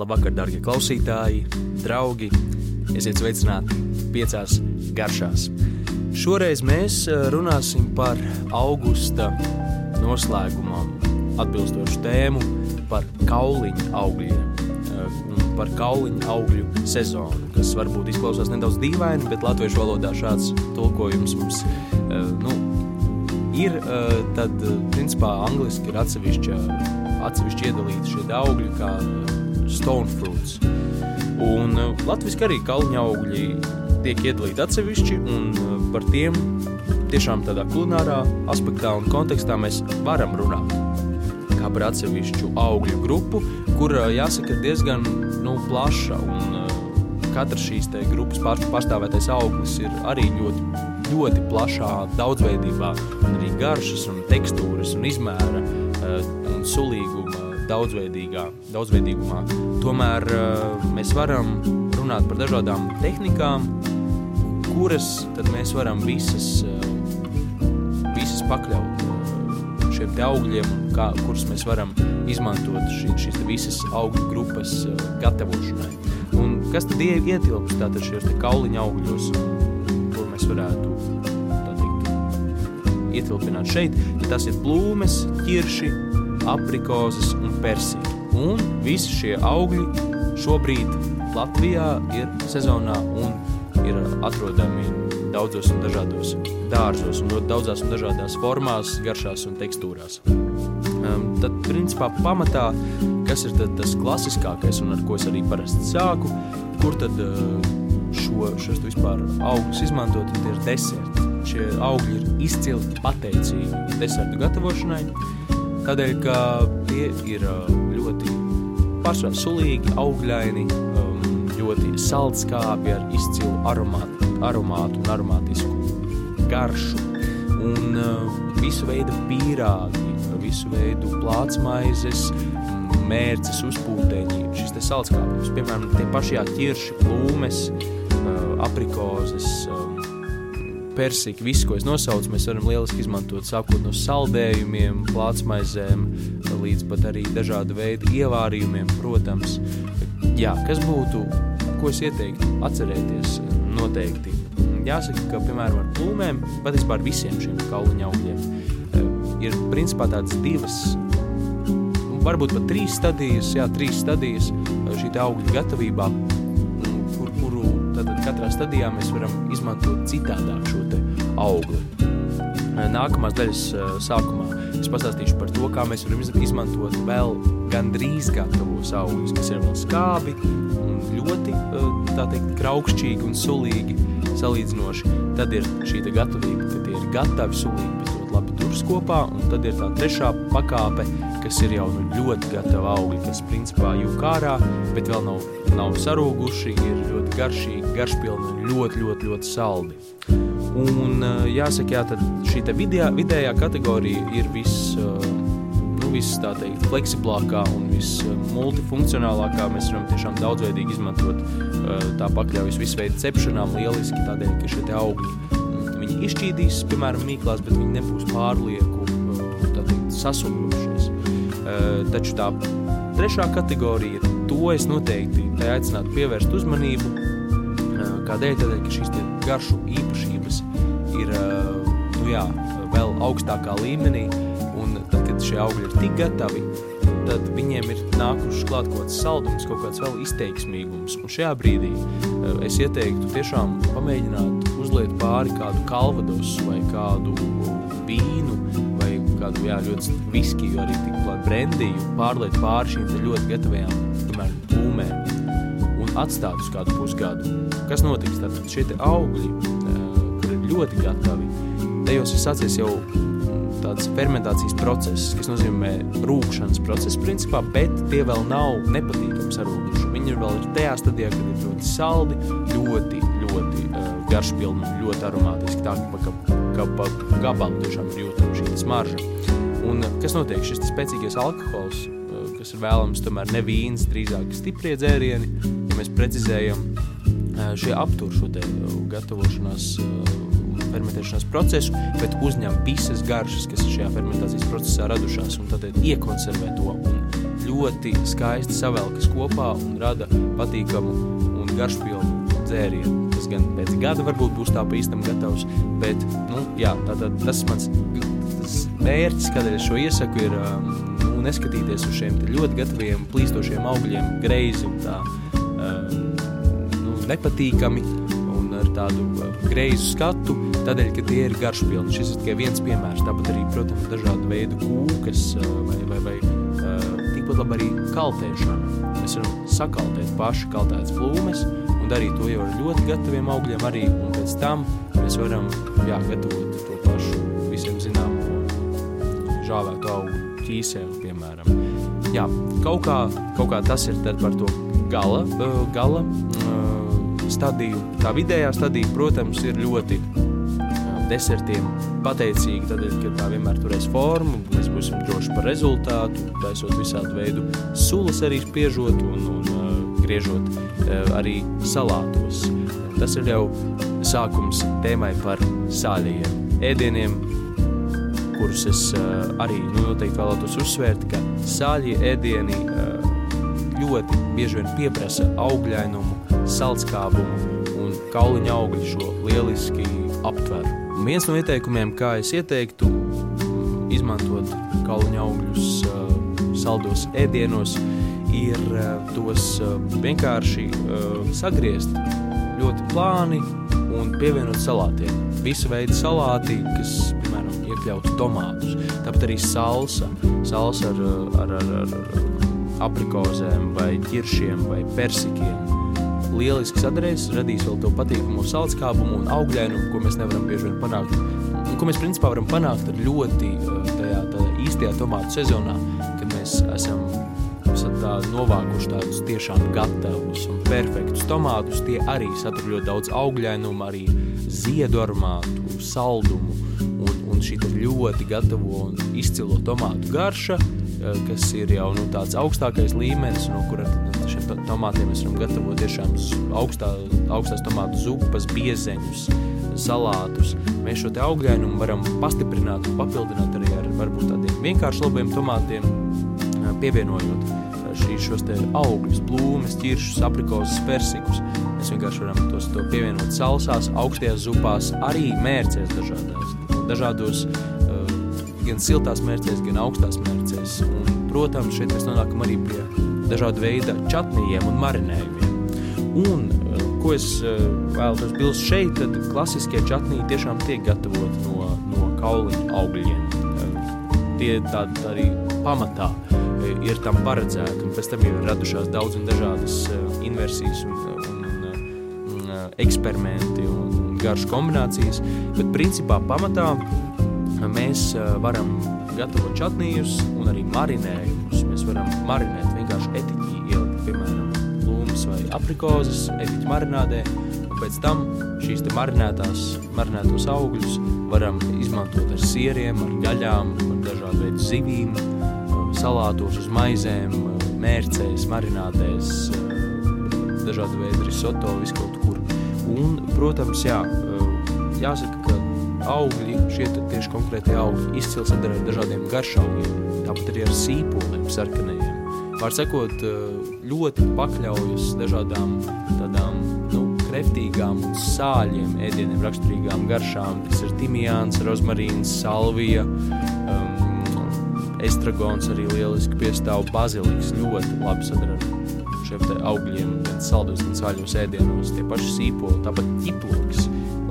Labvakar, darbie klausītāji, draugi! Esiet sveicināti piecās garšās. Šoreiz mēs eh, runāsim par augusta noslēgumam, atbilstošu tēmu par kauliņu augļiem. eh, Par kauliņu augļu sezonu, kas varbūt izklausās nedaudz dīvaini, bet latviešu valodā šāds tulkojums mums eh, nu, ir. Tad, principā, angliski ir atsevišķa, atsevišķi iedalīti šie augļi, kā stone fruits. Un uh, latviski arī kalniņa augļi tiek iedalīti atsevišķi, un uh, par tiem tiešām tādā kulinārā aspektā un kontekstā mēs varam runāt. Kā par atsevišķu augļu grupu, kur uh, jāsaka diezgan nu, plaša, un katrs šīs grupas pār- pārstāvētais auglis ir arī ļoti, ļoti plašā daudzveidībā, un arī garšas, un tekstūras, un izmēra un sulīguma daudzveidīgā, daudzveidīgumā. Tomēr uh, mēs varam runāt par dažādām tehnikām, kuras mēs varam visas, uh, visas pakļaut uh, šiem augļiem, kā, kurus mēs varam izmantot šī, šīs visas augļu grupas gatavošanai. Un kas tad ie- ietilpst tātad šajos kauliņa augļos, kur mēs varētu teikt, ietilpināt šeit, tad tas ir plūmes, ķirši, aprikozes un persija. Un visi šie augļi šobrīd Latvijā ir sezonā un ir atrodami daudzos un dažādos dārzos un ļoti daudzās un dažādās formās, garšās un tekstūrās. Um, tad, principā, pamatā, kas ir tad tas klasiskākais un ar ko es arī parasti sāku, kur tad uh, šo, šos vispār augļus izmantot, tad ir deserti. Šie augļi ir izcili pateicīgi desertu gatavošanai, tādēļ, ka tie ir pārsvarā sulīgi, augļaini, um, ļoti saldskābi ar izcilu aromātu, aromātu un aromātisku garšu. Un uh, visu veidu pīrāgi, visu veidu plātsmaizes, mērces uzpūteņi, šis te saldskābums, piemēram, tie paši jā, ķirši, plūmes, uh, aprikozes, um, persika, viss, ko es nosaucu, mēs varam lieliski izmantot sākot no saldējumiem, plātsmaizēm, līdz pat arī dažādu veidu ievārījumiem, protams. Jā, kas būtu, ko es ieteiktu atcerēties noteikti? Jāsaka, ka, piemēram, ar plūmēm, patiesībā ar visiem šiem kauliņa augļiem, eh, ir principā tādas divas, nu, varbūt pat trīs stadijas, jā, trīs stadijas eh, šī te augļu gatavībā, katrā stadijā mēs varam izmantot citādāk šo augli. Eh, Nākamās daļas eh, sākumā es pastāstīšu par to, kā mēs varam iz- izmantot vēl gandrīz gatavos augļus, kas ir vēl skābi un ļoti, eh, teikt, kraukšķīgi un sulīgi salīdzinoši. Tad ir šī gatavība, ka tie ir gatavi sulīgi, bet ļoti labi turas kopā, un tad ir tā trešā pakāpe, kas ir jau nu ļoti gatava augļi, kas principā jūk ārā, bet vēl nav, nav sarūguši, ir ļoti garšīgi, garšpilni un ļoti, ļoti, ļoti saldi. Un eh, jāsaka, jā, tad šī te vidējā, vidējā kategorija ir viss, eh, nu, viss tā teikt, fleksiblākā un viss eh, multifunkcionālākā. Mēs varam tiešām daudzveidīgi izmantot tā pakļaujas visu veidu cepšanām lieliski, tādēļ, ka šie te augļi, mm, viņi izšķīdīs, piemēram, mīklās, bet viņi nebūs pārlieku, eh, Taču tā trešā kategorija, to es noteikti aicinātu pievērst uzmanību, Eh, Kādēļ? Tādēļ, ka šīs garšu īpašības ir eh, nu jā, vēl augstākā līmenī, un tad, kad šie augļi ir tik gatavi, tad viņiem ir nākušas klāt kaut kāds saldums, kaut kāds vēl izteiksmīgums. Un šajā brīdī eh, es ieteiktu tiešām pamēģināt uzliet pāri kādu kalvadosu vai kādu vīnu vai kādu jā, ļoti viskiju, arī tikpat brendiju, pārliet pāri šīm ļoti gatavajām, piemēram, plūmēm un atstāt uz kādu pusgadu. Kas notiks? Tad šie augļi, eh, kur ir ļoti gatavi, tajos ir sācies jau tāds fermentācijas process, kas nozīmē rūkšanas process principā, bet tie vēl nav nepatīkami sarūguši. Viņi ir vēl ir tajā stadijā, kad ir ļoti saldi, ļoti, ļoti uh, garšpilni ļoti aromātiski, tā ka, ka, ka pa gabalu tiešām ir jūtama šī smarža. Un eh, kas notiek? Šis spēcīgais alkohols, eh, kas ir vēlams tomēr ne vīns, drīzāk stiprie dzērieni, ja mēs precizējam, eh, šie aptur šo gatavošanās un fermentēšanās procesu, bet uzņem visas garšas, kas šajā fermentācijas procesā radušās, un tad iekonservē to un ļoti skaisti savelkas kopā un rada patīkamu un garšpilnu dzērienu. Tas gan pēc gada varbūt būs tā pa īstam gatavs, bet, nu, jā, tātad tas mans mērķis, kādēļ es šo iesaku, ir um, nu, neskatīties uz šiem ļoti gataviem, plīstošiem augļiem greizi un tā um, nu, nepatīkami un ar tādu uh, greizu skatu, tādēļ, ka tie ir garšpilni. Šis ir tikai viens piemērs, tāpat arī, protams, dažādu veidu kūkas uh, vai, vai, vai uh, tikpat labi arī kaltēšana. Mēs varam sakaltēt paši kaltētas plūmes un darīt to jau ar ļoti gataviem augļiem arī, un pēc tam mēs varam, jā, gatavot žāvētu augu ķīsēlu, piemēram. Jā, kaut kā, kaut kā tas ir tad par to gala, gala stadiju. Tā vidējā stadija, protams, ir ļoti desertiem pateicīgi, tādēļ, ka tā vienmēr turēs formu, mēs būsim droši par rezultātu, taisot visādu veidu sulas arī spiežot un, un griežot arī salātos. Tas ir jau sākums tēmai par sāļajiem ēdieniem, kurus es uh, arī nu, noteikti vēlētos uzsvērt, ka sāļie ēdieni uh, ļoti bieži vien pieprasa augļainumu, salskābumu un kauliņa augļu šo lieliski aptveru. Un viens no ieteikumiem, kā es ieteiktu izmantot kauliņa augļus uh, saldos ēdienos, ir tos vienkārši sagriezt ļoti plāni un pievienot salātiem. Visu veidu salāti, kas, iekļautu tomātus. Tāpat arī salsa, salsa ar, ar, ar, ar, aprikozēm vai ķiršiem vai persikiem. Lieliski sadarēs, radīs vēl to patīkamu salskābumu un augļainumu, ko mēs nevaram bieži vien panākt. Un ko mēs principā varam panākt ļoti tajā, tajā īstajā tomātu sezonā, kad mēs esam tā novākuši tādus tiešām gatavus un perfektus tomātus, tie arī satur ļoti daudz augļainumu, arī ziedu aromātu, saldumu un šī ļoti gatavo un izcilo tomātu garša, kas ir jau nu, tāds augstākais līmenis, no kura šiem tomātiem mēs varam gatavot tiešām augstā, augstās tomātu zupas, biezeņus, salātus. Mēs šo te augļainumu varam pastiprināt un papildināt arī ar varbūt tādiem vienkārši labiem tomātiem, pievienojot šīs šos te augļus, plūmes, ķiršus, aprikozes, persikus. Mēs vienkārši varam tos to pievienot salsās, augstajās zupās, arī mērcēs dažādās, dažādos, uh, gan siltās mērcēs, gan augstās mērcēs. Un, protams, šeit mēs nonākam arī pie dažādu veidu čatnījiem un marinējumiem. Un, uh, ko es uh, vēlos bilst šeit, tad klasiskie čatnīgi tiešām tiek gatavot no, no kauliņa augļiem. Tie tādi arī pamatā ir tam paredzēti, un pēc tam jau ir radušās daudz un dažādas inversijas un, un, un eksperimenti un garšu kombinācijas, bet principā pamatā mēs varam gatavot čatnījus un arī marinējumus. Mēs varam marinēt vienkārši etiķi ielikt, piemēram, plūmas vai aprikozes etiķi marinādē, un pēc tam šīs te marinētās, marinētos augļus varam izmantot ar sieriem, ar gaļām, ar dažādu veidu zivīm, salātos uz maizēm, mērcēs, marinādēs, dažādu veidu risoto, visu kaut kur. Un, protams, jā, jāsaka, ka augļi, šie tieši konkrētie augļi izcils ar dažādiem garšaugiem, tāpat arī ar sīpoliem sarkanajiem. Var sakot, ļoti pakļaujas dažādām tādām, nu, kreftīgām un sāļiem ēdieniem raksturīgām garšām, kas ir timijāns, rozmarīns, salvija, um, estragons arī lieliski piestāv baziliks, ļoti labi sadara ar šiem augļiem, gan saldos, gan sāļos ēdienos, tie paši sīpoli, tāpat ķiploks,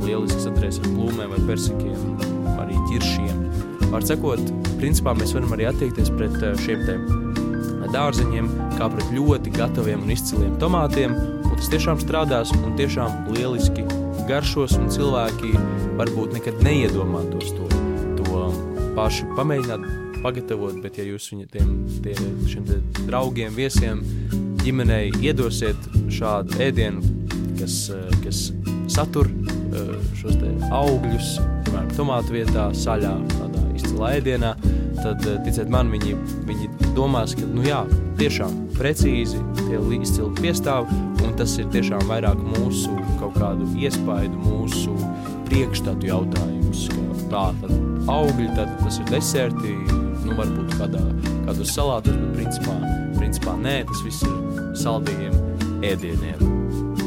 lieliski sadarēs ar plūmēm vai persikiem, arī ķiršiem. Var sakot, principā mēs varam arī attiekties pret eh, šiem te dārzeņiem, kā pret ļoti gataviem un izciliem tomātiem, un tas tiešām strādās un tiešām lieliski garšos, un cilvēki varbūt nekad neiedomātos to, to paši pamēģināt, pagatavot, bet ja jūs viņa tiem, tie, šiem draugiem, viesiem, ģimenei iedosiet šādu ēdienu, kas, eh, kas satur eh, šos te augļus, piemēram, tomātu vietā, saļā, tādā izcilā ēdienā, tad, eh, ticiet man, viņi, viņi domās, ka, nu jā, tiešām precīzi tie izcili piestāv, un tas ir tiešām vairāk mūsu kaut kādu iespaidu, mūsu priekšstatu jautājums, ka tā, tad augļi, tad tas ir deserti, nu, varbūt kādā, kādos salātos, bet principā, principā nē, tas viss ir saldījiem ēdieniem.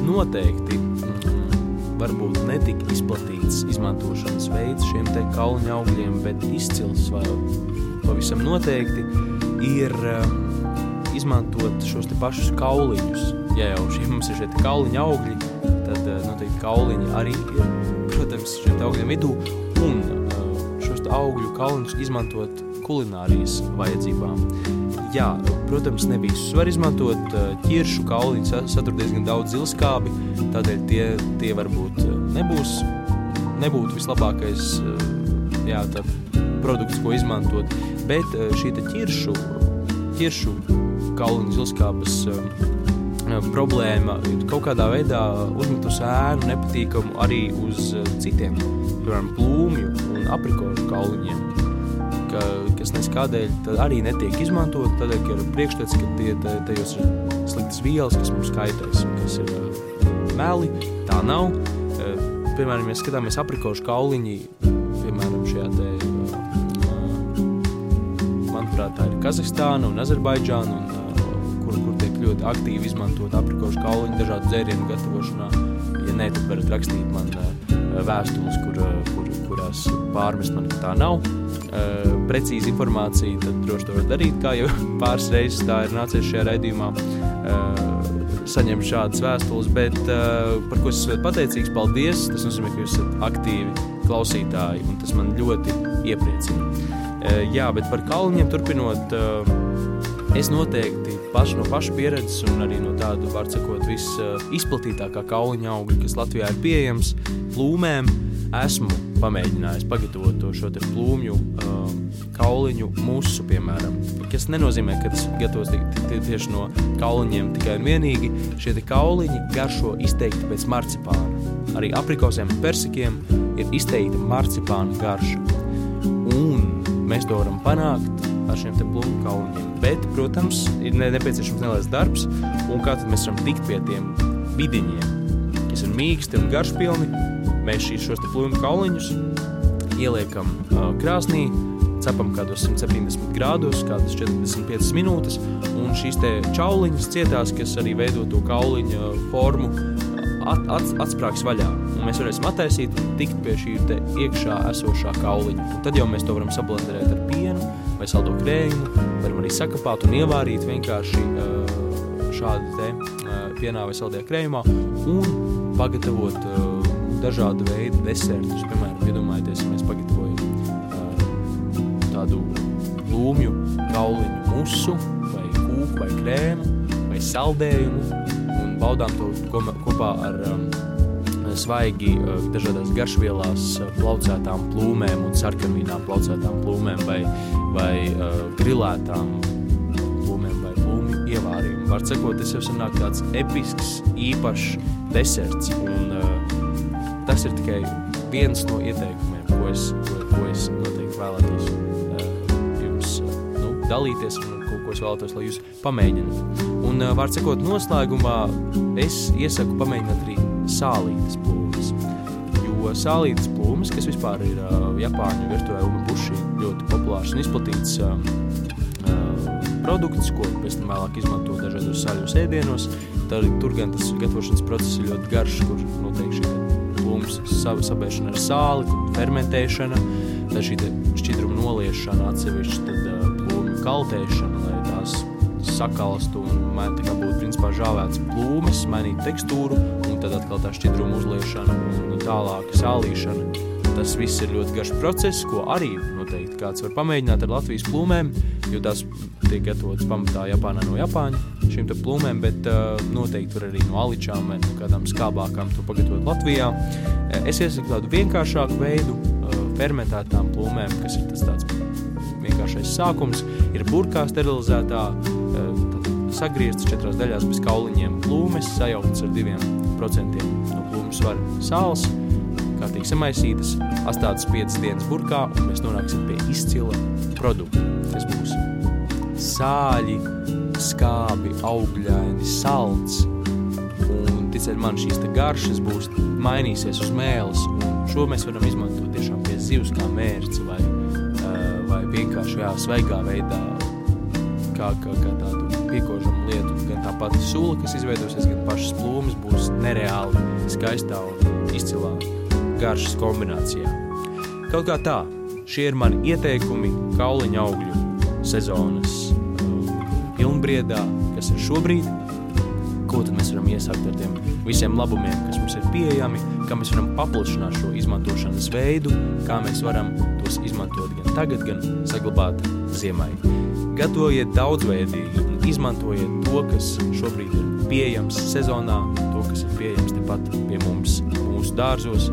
Noteikti mm, varbūt netik izplatīts izmantošanas veids šiem te kauliņa augļiem, bet izcils vai pavisam noteikti ir uh, izmantot šos te pašus kauliņus. Ja jau šie mums ir šie kauliņa augļi, tad uh, noteikti kauliņi arī ir, protams, šiem augļiem vidū, un uh, šos augļu kauliņus izmantot kulinārijas vajadzībām. Jā, protams, ne visus var izmantot. Ķiršu kauliņi satur diezgan daudz zilskābi, tādēļ tie, tie varbūt nebūs, nebūtu vislabākais jā, produkts, ko izmantot. Bet šī ķiršu, ķiršu kauliņu zilskābas problēma ir kaut kādā veidā uzmetus ēnu nepatīkamu arī uz citiem, piemēram, plūmju un aprikošu kauliņiem ka, kas nes kādēļ arī netiek izmantot, tādēļ, ka ir priekšstats, ka tie, tajos ir sliktas vielas, kas mums kaitēs, kas ir meli, tā nav. Piemēram, ja skatāmies aprikošu kauliņi, piemēram, šajā te, manuprāt, tā ir Kazahstāna un Azerbaidžāna, un, ļoti aktīvi izmantot aprikošu kauliņu dažādu dzērienu gatavošanā. Ja nē, tad varat rakstīt man vēstules, kur, kur, kurās pārmest man, ka tā nav uh, precīzi informāciju, tad droši to var darīt, kā jau pāris reizes tā ir nācies šajā raidījumā. Saņemt šādas vēstules, bet par ko es esmu pateicīgs, paldies. Tas nozīmē, ka jūs esat aktīvi klausītāji, un tas man ļoti iepriecina. Jā, bet par kalniņiem turpinot, es noteikti paši no paša pieredzes un arī no tādu, var sakot, visizplatītākā kauliņa augļa, kas Latvijā ir pieejams, plūmēm, esmu pamēģinājis pagatavot to šo plūmju uh, kauliņu musu, piemēram. Tas nenozīmē, ka tas gatavos tieši no kauliņiem tikai un vienīgi. Šie kauliņi garšo izteikti pēc marcipāna. Arī aprikosiem un persikiem ir izteikta marcipāna garša. Un mēs to varam panākt ar šiem plūmu kauliņiem. Bet, protams, ir nepieciešams neliels darbs, un kā tad mēs varam tikt pie tiem vidiņiem, kas ir mīksti un garšpilni, Mēs šīs šos plūmu kauliņus ieliekam uh, krāsnī, cepam kādos 170 grādos, kādas 45 minūtes, un šīs čauliņas cietās, kas arī veido to kauliņa formu, at, at, atsprāgs vaļā. Un mēs varēsim attaisīt un tikt pie šī iekšā esošā kauliņa. Un tad jau mēs to varam sablenderēt ar vai saldo krējumu, varam arī sakapāt un ievārīt vienkārši šādi te pienā vai saldajā krējumā un pagatavot dažādu veidu desertus. Piemēram, iedomājieties, mēs pagatavojam tādu lūmju kauliņu musu vai kūku vai krēmu vai saldējumu un baudām to kopā ar um, svaigi uh, dažādās garšvielās uh, plaucētām plūmēm un sarkanvīnām plaucētām plūmēm vai, vai uh, grilētām plūmēm vai plūmju ievārījumu. Var sakot, tas jau sanāk tāds episks, īpašs deserts un tas ir tikai viens no ieteikumiem, ko es, ko, ko es noteikti vēlētos jums nu, dalīties un ko, ko es vēlētos, lai jūs pamēģināt. Un, vārds sakot, noslēgumā es iesaku pamēģināt arī sālītas plūmes. Jo sālītas plūmes, kas vispār ir uh, Japāņu virtuvē umebuši, ļoti populārs un izplatīts uh, produkts, ko pēc tam vēlāk izmanto dažādos saļos ēdienos. Tad, tur gan tas gatavošanas process ir ļoti garš, kur notiek šī plūmes sabēšana ar sāli, fermentēšana, tad šī šķidruma noliešana atsevišķi, tad uh, plūmju kaltēšana, lai tās sakalstu un tā kā būtu principā žāvēts plūmes, mainīt tekstūru un tad atkal tā šķidruma uzliešana un tālāk sālīšana. Tas viss ir ļoti garš process, ko arī noteikti kāds var pamēģināt ar Latvijas plūmēm, jo tās tiek gatavotas pamatā Japānā no Japāņa šīm plūmēm, bet uh, noteikti var arī no aličām vai no kādām skābākām to pagatavot Latvijā. Es iesaku tādu vienkāršāku veidu uh, fermentētām plūmēm, kas ir tas tāds vienkāršais sākums, ir burkā sterilizētā, uh, sagrieztas četrās daļās bez kauliņiem. Plūmes, sajauktas ar diviem procentiem. No plūmu svara sāls, kārtīgi samaisītas, atstātas 5 dienas burkā, un mēs nonāksim pie izcila produkta, kas būs sāļi, skābi, augļaini, salds, un ticiet man šīs garšas būs mainīsies uz mēles, šo mēs varam izmantot tiešām pie zivs kā mērci vai, uh, vai vienkārši jā, svaigā veidā, kā, kā, kā tādu piekožamu lietu. Gan tā pati sula, kas izveidosies, gan pašas plūmes būs nereāli skaistā un izcilā garšas kombinācijā. Kaut kā tā, šie ir mani ieteikumi kauliņa augļu sezonas pilnbriedā, kas ir šobrīd, ko tad mēs varam iesākt ar tiem visiem labumiem, kas mums ir pieejami, kā mēs varam paplašināt šo izmantošanas veidu, kā mēs varam tos izmantot gan tagad, gan saglabāt ziemai. Gatavojiet daudzveidīgi un izmantojiet to, kas šobrīd ir pieejams sezonā, to, kas ir pieejams tepat pie mums, mūsu dārzos,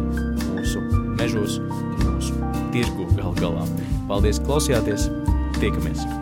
mūsu mežos, mūsu tirgu gal galā. Paldies, klausījāties! Tiekamies!